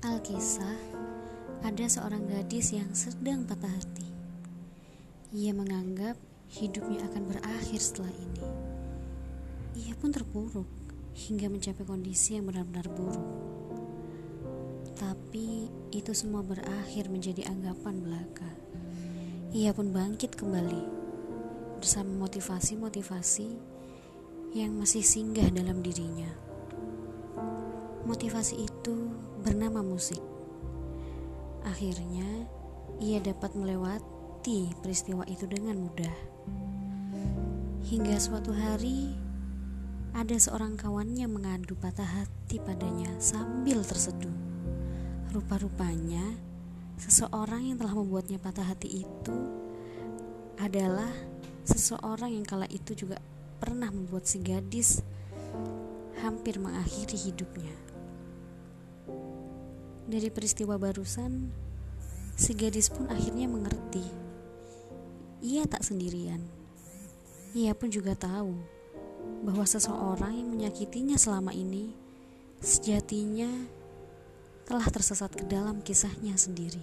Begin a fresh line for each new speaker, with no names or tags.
kisah, ada seorang gadis yang sedang patah hati. Ia menganggap hidupnya akan berakhir setelah ini. Ia pun terpuruk hingga mencapai kondisi yang benar-benar buruk. Tapi itu semua berakhir menjadi anggapan belaka. Ia pun bangkit kembali bersama motivasi-motivasi yang masih singgah dalam dirinya. Motivasi itu bernama musik. Akhirnya, ia dapat melewati peristiwa itu dengan mudah. Hingga suatu hari, ada seorang kawannya mengadu patah hati padanya sambil terseduh. Rupa-rupanya, seseorang yang telah membuatnya patah hati itu adalah seseorang yang kala itu juga pernah membuat si gadis hampir mengakhiri hidupnya. Dari peristiwa barusan, si gadis pun akhirnya mengerti. Ia tak sendirian. Ia pun juga tahu bahwa seseorang yang menyakitinya selama ini sejatinya telah tersesat ke dalam kisahnya sendiri.